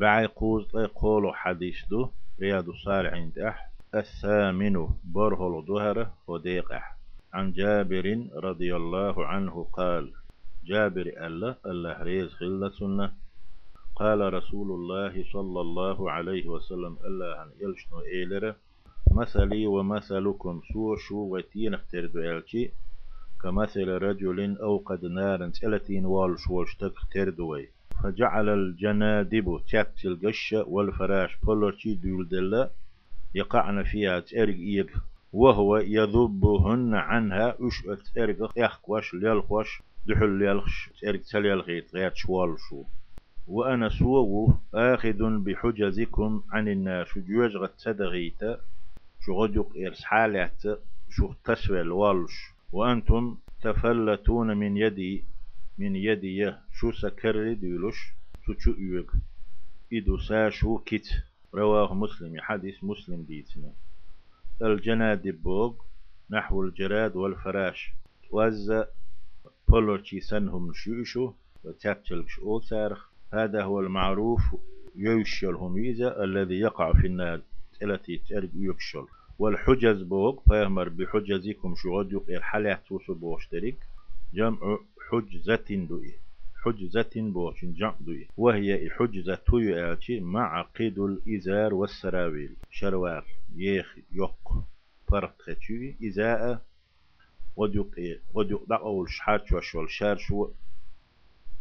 بعي قوز قولو حديث دو رياض الصالحين تح الثامن برهل ظهر وديقح عن جابر رضي الله عنه قال جابر الله الله ريز خلة قال رسول الله صلى الله عليه وسلم الله أن يلشنو إيلر. مثلي ومثلكم سور شو وتين اختردو إلشي. كمثل رجل أوقد نارا تلتين والش والش تختردوي. فجعل الجنادب تاكتل قشة والفراش. بولرشي دول دلا يقعن فيها تأرق إيق وهو يذبهن عنها. أش تأرق يخوش ليلخوش دحل ليلخش تأرق تليلخيت غير شوالشو وأنا سوو آخذ بحجزكم عن الناس. جوجغت تدغيت. شغدق إرس حالات شو تسويل والش وأنتم تفلتون من يدي. من يدي شو سكر ديلوش شو شو يوغ إدو ساشو كت رواه مسلم حديث مسلم ديتنا الجناد بوغ نحو الجراد والفراش وز بولوتشي سنهم شوشو وتاكتلكش أول سارخ هذا هو المعروف يوشل هميزة الذي يقع في النار التي ترق يكشل والحجز بوغ فيهمر بحجزكم شغد يقير حلات توسو بوشترك جمع حجزة دوئي. حجزة بوشن جمع دوئي. وهي حجزة توي مع قيد الإزار والسراويل. شروار يخ يق فرق خشوي إزاء وديق وديق دقول شحات وشول شار شو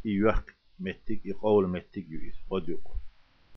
يوخ متك يقول متك يويس وديق